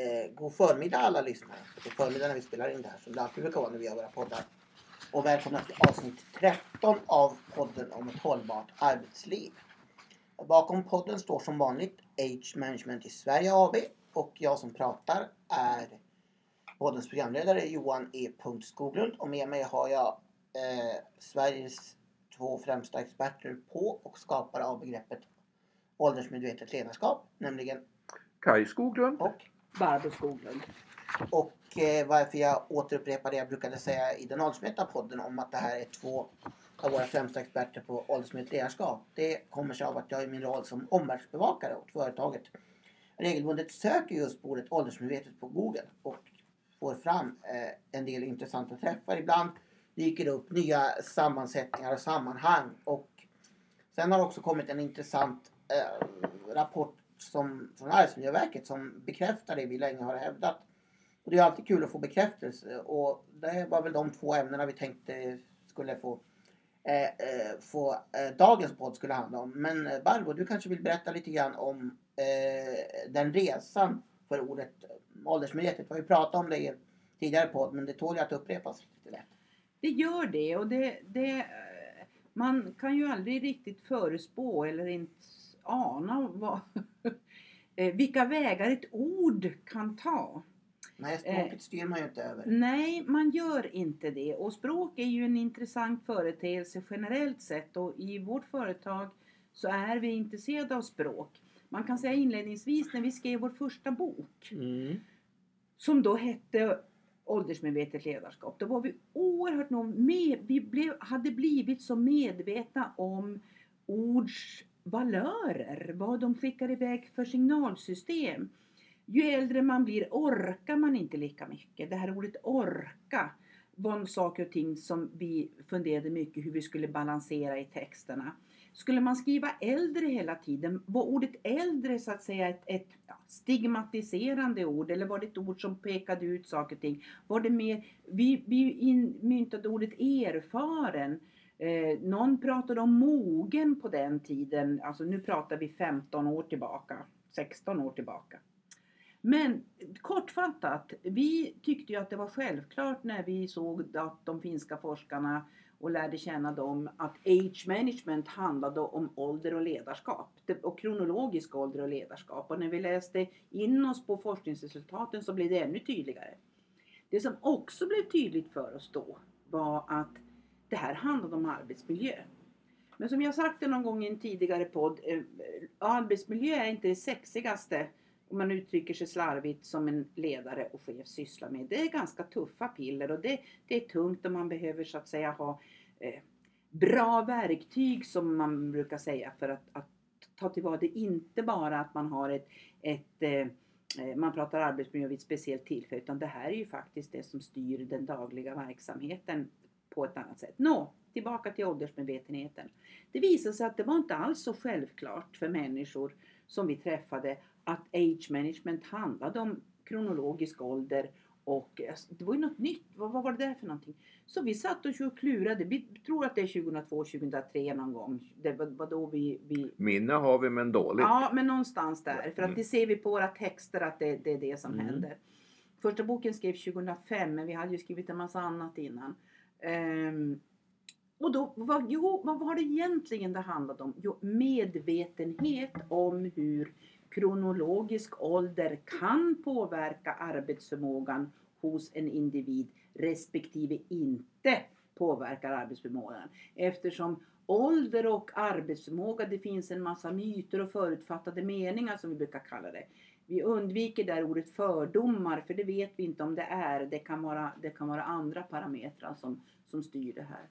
Eh, god förmiddag alla lyssnare. Det är förmiddag när vi spelar in det här som det alltid brukar vara när vi gör våra poddar. Och välkomna till avsnitt 13 av podden om ett hållbart arbetsliv. Bakom podden står som vanligt Age Management i Sverige AB och jag som pratar är poddens programledare Johan E. Skoglund och med mig har jag eh, Sveriges två främsta experter på och skapare av begreppet åldersmedvetet ledarskap, nämligen Kaj Skoglund. och Barbro Skoglund. Och eh, varför jag återupprepar det jag brukade säga i den åldersmedvetna podden om att det här är två av våra främsta experter på åldersmedvetet ledarskap. Det kommer sig av att jag i min roll som omvärldsbevakare åt företaget regelbundet söker just på ordet åldersmedvetet på Google och får fram eh, en del intressanta träffar. Ibland dyker det upp nya sammansättningar och sammanhang. Och sen har det också kommit en intressant eh, rapport som, från Arbetsmiljöverket som bekräftar det vi länge har hävdat. Och det är alltid kul att få bekräftelse och det var väl de två ämnena vi tänkte skulle få, eh, eh, få eh, dagens podd skulle handla om. Men eh, Barbro, du kanske vill berätta lite grann om eh, den resan för ordet eh, åldersmedvetet. Vi har ju pratat om det i tidigare podd men det tål ju att upprepas lite lätt. Det gör det och det, det, eh, man kan ju aldrig riktigt förespå eller inte ana vad, eh, vilka vägar ett ord kan ta. Nej, språket styr man ju inte över. Nej, man gör inte det. Och språk är ju en intressant företeelse generellt sett och i vårt företag så är vi intresserade av språk. Man kan säga inledningsvis när vi skrev vår första bok Mm. som då hette åldersmedvetet ledarskap. Då var vi oerhört med, vi blev, hade blivit så medvetna om ords valörer, vad de skickar iväg för signalsystem. Ju äldre man blir orkar man inte lika mycket. Det här ordet orka var saker och ting som vi funderade mycket hur vi skulle balansera i texterna. Skulle man skriva äldre hela tiden, var ordet äldre så att säga ett, ett ja, stigmatiserande ord eller var det ett ord som pekade ut saker och ting? Var det mer, vi, vi myntade ordet erfaren. Eh, någon pratade om mogen på den tiden, alltså nu pratar vi 15 år tillbaka, 16 år tillbaka. Men kortfattat, vi tyckte ju att det var självklart när vi såg att de finska forskarna och lärde känna dem att age management handlade om ålder och ledarskap. Och kronologisk ålder och ledarskap. Och när vi läste in oss på forskningsresultaten så blev det ännu tydligare. Det som också blev tydligt för oss då var att det här handlade om arbetsmiljö. Men som jag sagt det någon gång i en tidigare podd, eh, arbetsmiljö är inte det sexigaste om man uttrycker sig slarvigt som en ledare och chef sysslar med. Det är ganska tuffa piller och det, det är tungt och man behöver så att säga ha eh, bra verktyg som man brukar säga för att, att ta tillvara det. Inte bara att man har ett, ett eh, eh, man pratar arbetsmiljö vid ett speciellt tillfälle utan det här är ju faktiskt det som styr den dagliga verksamheten på ett annat sätt. Nå, tillbaka till åldersmedvetenheten. Det visade sig att det var inte alls så självklart för människor som vi träffade att age management handlade om kronologisk ålder och eh, det var ju något nytt. Vad, vad var det där för någonting? Så vi satt och klurade. Vi tror att det är 2002, 2003 någon gång. Det var, då vi, vi Minne har vi men dåligt. Ja, men någonstans där. För att Mm. det ser vi på våra texter att det, det är det som Mm. händer. Första boken skrevs 2005 men vi hade ju skrivit en massa annat innan. Ehm, och då, vad, jo, vad var det egentligen det handlade om? Jo, medvetenhet om hur kronologisk ålder kan påverka arbetsförmågan hos en individ respektive inte påverkar arbetsförmågan. Eftersom ålder och arbetsförmåga, det finns en massa myter och förutfattade meningar som vi brukar kalla det. Vi undviker där ordet fördomar för det vet vi inte om det är. Det kan vara, det kan vara andra parametrar som, som styr det här.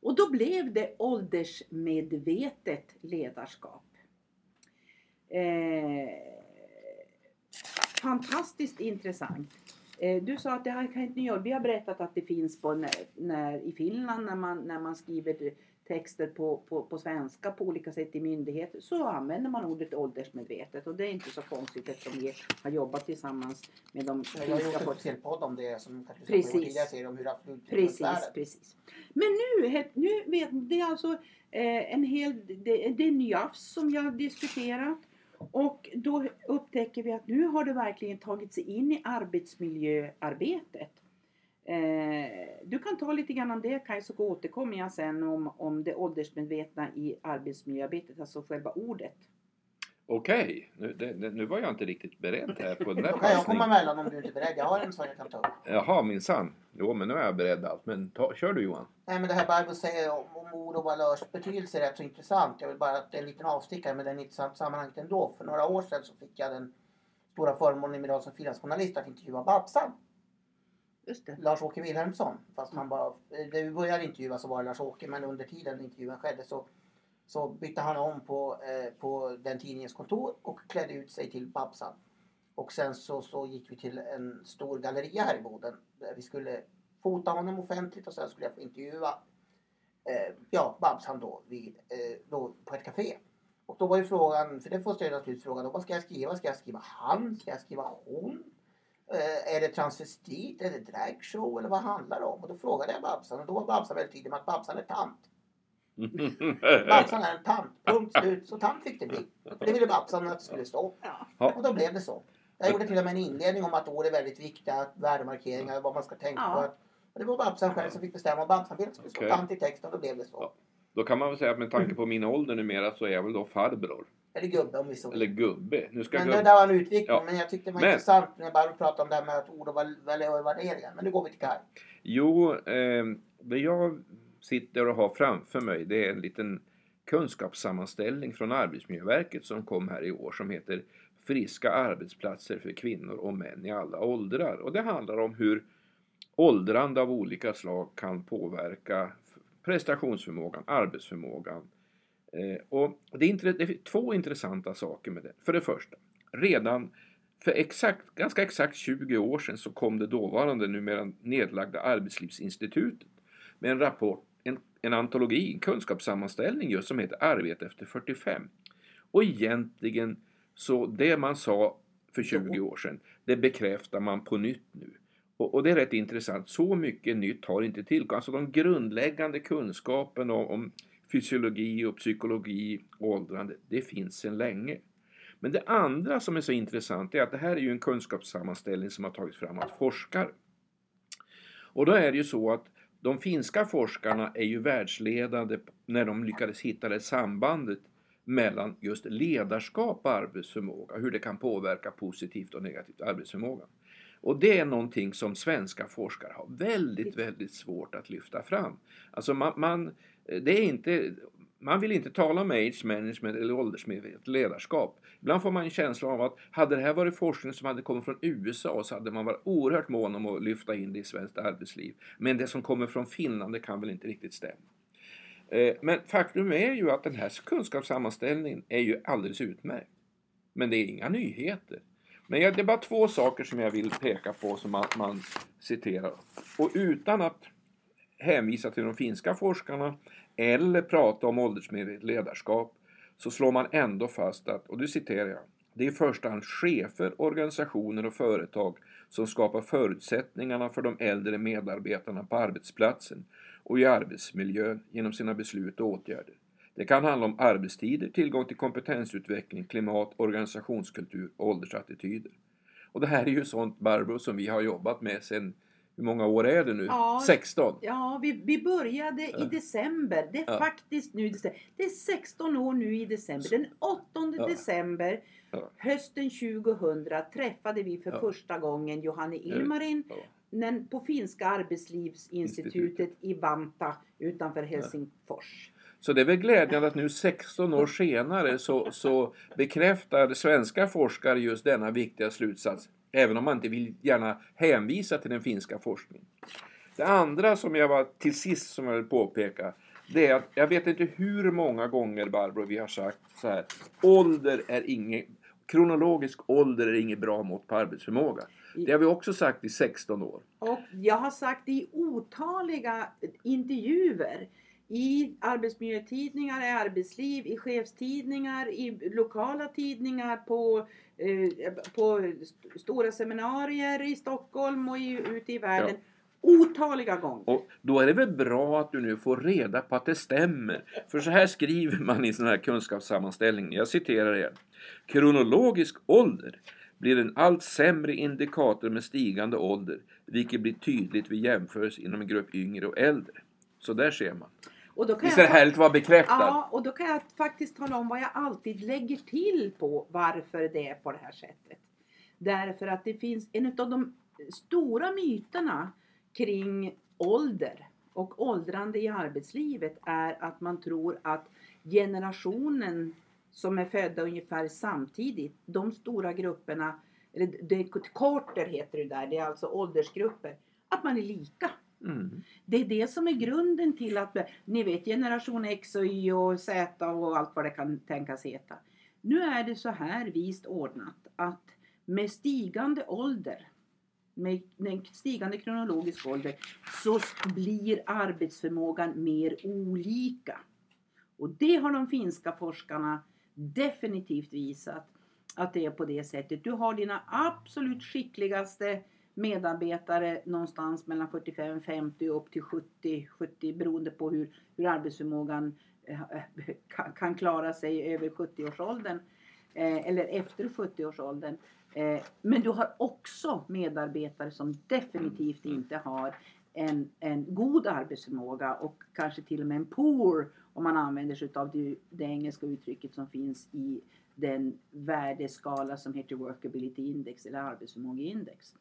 Och då blev det åldersmedvetet ledarskap. Eh, fantastiskt intressant. Eh, du sa att det här kan inte ni göra. Vi har berättat att det finns på när, när, i Finland när man, när man skriver texter på, på, på svenska på olika sätt i myndigheter så använder man ordet åldersmedvetet. Och det är inte så konstigt eftersom vi har jobbat tillsammans med de Jag har gjort en podd om det som kanske tidigare serier om hur i Precis, precis. Men nu, nu vet det är alltså eh, en hel, det, det är NYAFS som jag har diskuterat. Och då upptäcker vi att nu har det verkligen tagit sig in i arbetsmiljöarbetet. Eh, du kan ta lite grann om det Kaj så återkommer jag sen om, om det åldersmedvetna i arbetsmiljöarbetet, alltså själva ordet. Okej, nu, det, det- nu var jag inte riktigt beredd här på den Då där kan jag komma emellan om du inte är beredd. Jag har en sån jag kan ta upp. Jaha, minsann. Jo, men nu är jag beredd allt. Men ta, kör du Johan. Nej men det här Barbro säger om, om ord och valörs betydelse är rätt så intressant. Jag vill bara att det är en liten avstickare men den är intressant sammanhanget ändå. För några år sedan så fick jag den stora förmånen i min roll som frilansjournalist att intervjua Babsan. Just det. Lars-Åke Wilhelmsson. Fast han bara, när vi började intervjua så var det Lars-Åke men under tiden intervjun skedde så, så bytte han om på, eh, på den tidningens kontor och klädde ut sig till Babsan. Och sen så, så gick vi till en stor galleria här i Boden där vi skulle fota honom offentligt och sen skulle jag få intervjua eh, ja, Babsan då, vid, eh, då på ett café. Och då var ju frågan, för det får jag naturligtvis frågan, då, vad ska jag skriva? Ska jag skriva han? Ska jag skriva hon? Eh, är det transvestit? Är det dragshow? Eller vad handlar det om? Och då frågade jag Babsan och då var Babsan väldigt tydlig med att Babsan är tant. Babsan är en tant. Punkt slut. Så tant fick det bli. Det ville Babsan att det skulle stå. Och då blev det så. Jag gjorde till och med en inledning om att ord är väldigt viktiga, att värdemarkeringar, vad man ska tänka Ja. på. Att- Och det var Babsan själv som fick bestämma om Babsan ville att det skulle stå tant i texten och då blev det så. Ja. Då kan man väl säga att med tanke på min ålder numera så är jag väl då farbror. Eller gubbe om vi så Eller gubbe. Nu ska Men det gubbe... där var en utvikning. Ja. Men jag tyckte det var Men- intressant när jag bara pratade om det här med att ord och värderingar. Men nu går vi till Kaj. Jo, eh, det jag sitter och har framför mig det är en liten kunskapssammanställning från Arbetsmiljöverket som kom här i år som heter Friska arbetsplatser för kvinnor och män i alla åldrar. Och det handlar om hur åldrande av olika slag kan påverka prestationsförmågan, arbetsförmågan. Eh, och det är, det är två intressanta saker med det. För det första, redan för exakt, ganska exakt 20 år sedan så kom det dåvarande, numera nedlagda Arbetslivsinstitutet med en rapport, en, en antologi, en kunskapssammanställning just som heter Arbete efter 45. Och egentligen så det man sa för 20 år sedan, det bekräftar man på nytt nu. Och, och det är rätt intressant, så mycket nytt har inte tillkommit. Alltså de grundläggande kunskapen om, om fysiologi och psykologi och åldrande, det finns sedan länge. Men det andra som är så intressant är att det här är ju en kunskapssammanställning som har tagits fram av forskare. Och då är det ju så att de finska forskarna är ju världsledande när de lyckades hitta det sambandet mellan just ledarskap och arbetsförmåga, hur det kan påverka positivt och negativt arbetsförmågan. Och det är någonting som svenska forskare har väldigt, väldigt svårt att lyfta fram. Alltså man, man, det är inte, man vill inte tala om age management eller åldersmedvetet ledarskap. Ibland får man en känsla av att hade det här varit forskning som hade kommit från USA så hade man varit oerhört mån om att lyfta in det i svenskt arbetsliv. Men det som kommer från Finland det kan väl inte riktigt stämma. Eh, men faktum är ju att den här kunskapssammanställningen är ju alldeles utmärkt. Men det är inga nyheter. Men det är bara två saker som jag vill peka på som man, man citerar. Och utan att hänvisa till de finska forskarna eller prata om åldersmedvetet ledarskap så slår man ändå fast att, och nu citerar jag, det är i första hand chefer, organisationer och företag som skapar förutsättningarna för de äldre medarbetarna på arbetsplatsen och i arbetsmiljön genom sina beslut och åtgärder. Det kan handla om arbetstider, tillgång till kompetensutveckling, klimat, organisationskultur och åldersattityder. Och det här är ju sånt, Barbro, som vi har jobbat med sedan, hur många år är det nu? Ja. 16? Ja, vi, vi började i Ja. december. Det är Ja. faktiskt nu december. Det är 16 år nu i december. Den 8 Ja. december hösten 2000 träffade vi för första gången Johanne Ilmarin men på Finska arbetslivsinstitutet i Vanta utanför Helsingfors. Så det är väl glädjande att nu 16 år senare så, så bekräftar svenska forskare just denna viktiga slutsats. Även om man inte vill gärna hänvisa till den finska forskningen. Det andra som jag var till sist som jag vill påpeka. Det är att jag vet inte hur många gånger Barbro vi har sagt så här. Ålder är inget, kronologisk ålder är inget bra mått på arbetsförmåga. Det har vi också sagt i 16 år. Och jag har sagt i otaliga intervjuer i arbetsmiljötidningar, i arbetsliv, i chefstidningar, i lokala tidningar, på, eh, på st- stora seminarier i Stockholm och i, ute i världen. Otaliga gånger. Och då är det väl bra att du nu får reda på att det stämmer. För så här skriver man i sån här kunskapssammanställning. Jag citerar igen. Kronologisk ålder blir en allt sämre indikator med stigande ålder, vilket blir tydligt vid jämförelse inom en grupp yngre och äldre. Så där ser man. Och då kan Visst är det härligt att vara bekräftad? Ja, och då kan jag faktiskt tala om vad jag alltid lägger till på varför det är på det här sättet. Därför att det finns en av de stora myterna kring ålder och åldrande i arbetslivet är att man tror att generationen som är födda ungefär samtidigt, de stora grupperna, eller det, korter heter det där, det är alltså åldersgrupper, att man är lika. Mm. Det är det som är grunden till att, ni vet generation X och Y och Z och allt vad det kan tänkas heta. Nu är det så här vist ordnat att med stigande ålder, med en stigande kronologisk ålder, så blir arbetsförmågan mer olika. Och det har de finska forskarna definitivt visat att det är på det sättet. Du har dina absolut skickligaste medarbetare någonstans mellan 45-50 och upp till 70-70 beroende på hur, hur arbetsförmågan eh, kan, kan klara sig över 70-årsåldern eh, eller efter 70-årsåldern. Eh, men du har också medarbetare som definitivt inte har en, en god arbetsförmåga och kanske till och med en poor om man använder sig av det, det engelska uttrycket som finns i den värdeskala som heter Workability Index eller arbetsförmågeindex.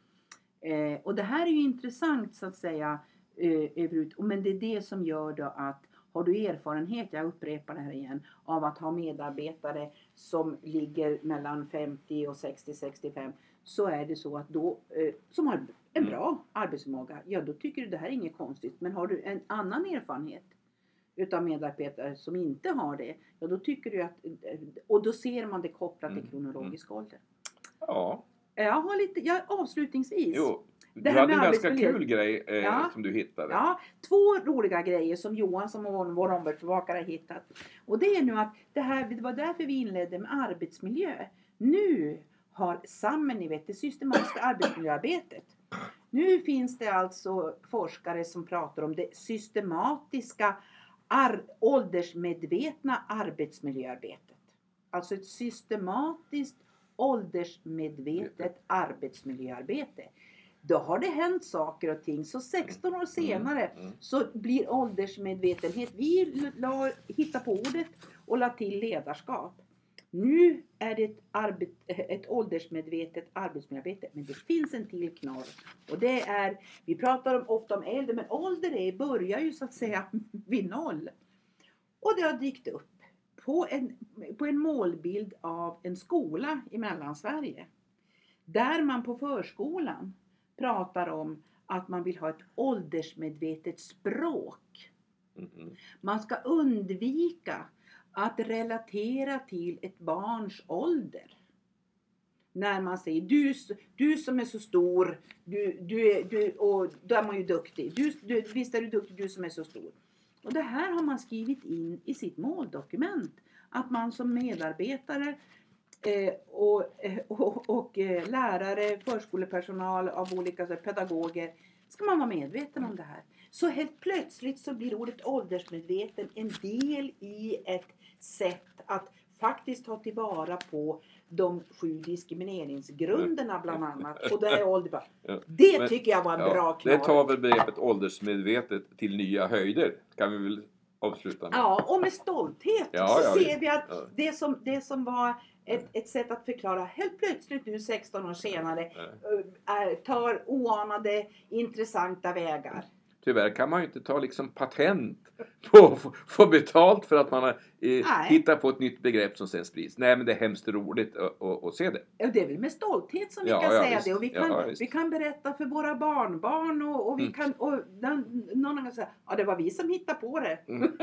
Eh, och det här är ju intressant så att säga eh, men det är det som gör då att har du erfarenhet, jag upprepar det här igen, av att ha medarbetare som ligger mellan 50 och 60-65 så är det så att då, eh, som har en bra arbetsförmåga, ja då tycker du det här är inget konstigt. Men har du en annan erfarenhet utav medarbetare som inte har det, ja då tycker du att, och då ser man det kopplat till Mm, kronologisk ålder. Ja, Jag har lite, jag, avslutningsvis. jo. Det Du hade en ganska kul grej eh, Ja. som du hittade. Ja, två roliga grejer som Johan som vår omvärldsbevakare har hittat. Och det är nu att det här, det var därför vi inledde med arbetsmiljö. Nu har SAMMEN, ni vet det systematiska arbetsmiljöarbetet. Nu finns det alltså forskare som pratar om det systematiska ar- åldersmedvetna arbetsmiljöarbetet. Alltså ett systematiskt åldersmedvetet arbetsmiljöarbete. Då har det hänt saker och ting. Så 16 år senare Mm. så blir åldersmedvetenhet. Vi la, hittade på ordet och la till ledarskap. Nu är det ett, arbet, ett åldersmedvetet arbetsmiljöarbete. Men det finns en till knorr. Och det är, vi pratar om, ofta om äldre, men ålder är, börjar ju så att säga vid noll. Och det har dykt upp på en, på en målbild av en skola i Mellansverige. Där man på förskolan pratar om att man vill ha ett åldersmedvetet språk. Mm. Man ska undvika att relatera till ett barns ålder. När man säger du, du som är så stor, du, du, du, och då är man ju duktig. Du, du, visst är du duktig du som är så stor. Och det här har man skrivit in i sitt måldokument. Att man som medarbetare eh, och, eh, och, och eh, lärare, förskolepersonal av olika sätt, pedagoger ska man vara medveten om det här. Så helt plötsligt så blir ordet åldersmedveten en del i ett sätt att faktiskt ta tillvara på de sju diskrimineringsgrunderna bland annat. Och det är ålder. bara- Ja. Det Men- tycker jag var en Ja, bra det knorr. tar väl begreppet åldersmedvetet till nya höjder. Kan vi väl avsluta med. Ja, och med stolthet Ja, så ser vi att det, som, det som var ett, ett sätt att förklara helt plötsligt nu 16 år senare eh, är, tar oanade intressanta vägar. Tyvärr kan man ju inte ta liksom patent på att få- få betalt för att man har eh, hittat på ett nytt begrepp som sen sprids. Nej men det är hemskt roligt att, se det. Ja, Det är väl med stolthet som vi Ja, kan ja, säga visst. det. Och vi, kan, Ja, vi kan berätta för våra barnbarn och, och vi Mm. kan... Och den, någon kan säga ja det var vi som hittade på det. Mm.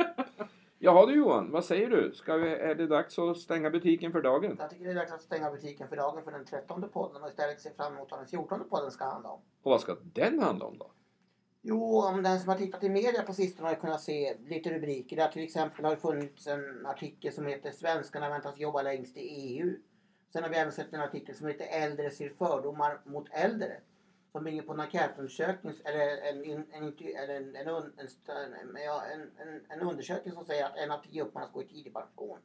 Jaha du Johan, vad säger du? Ska vi, är det dags att stänga butiken för dagen? Jag tycker det är dags att stänga butiken för dagen för den trettonde podden och istället se fram emot vad den fjortonde podden ska handla om. Och vad ska den handla om då? Jo, om den som har tittat i media på sistone har kunnat se lite rubriker. Där till exempel har det funnits en artikel som heter Svenskarna väntas jobba längst i EU. Sen har vi även sett en artikel som heter Äldre ser fördomar mot äldre. som bygger på en enkätundersökning eller en, en, en, en, en, en, en, en, en undersökning som säger att en av tio uppmanas gå i tidig pension.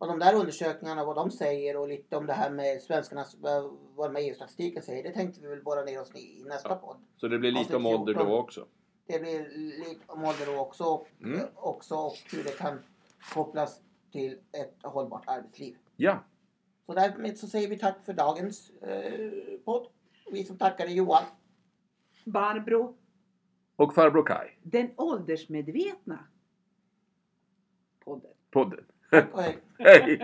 Och de där undersökningarna, vad de säger och lite om det här med svenskarnas, vad vad med EU-statistiken säger, det tänkte vi väl borra ner oss i i nästa Ja. podd. Så det blir lite om ålder 14. då också. Det blir lite om ålder då också och, Mm. också och hur det kan kopplas till ett hållbart arbetsliv. Ja, Så därmed så säger vi tack för dagens eh, podd. Vi som tackar är Johan. Barbro, och farbror Kai. den åldersmedvetna podden. Podden. But hey.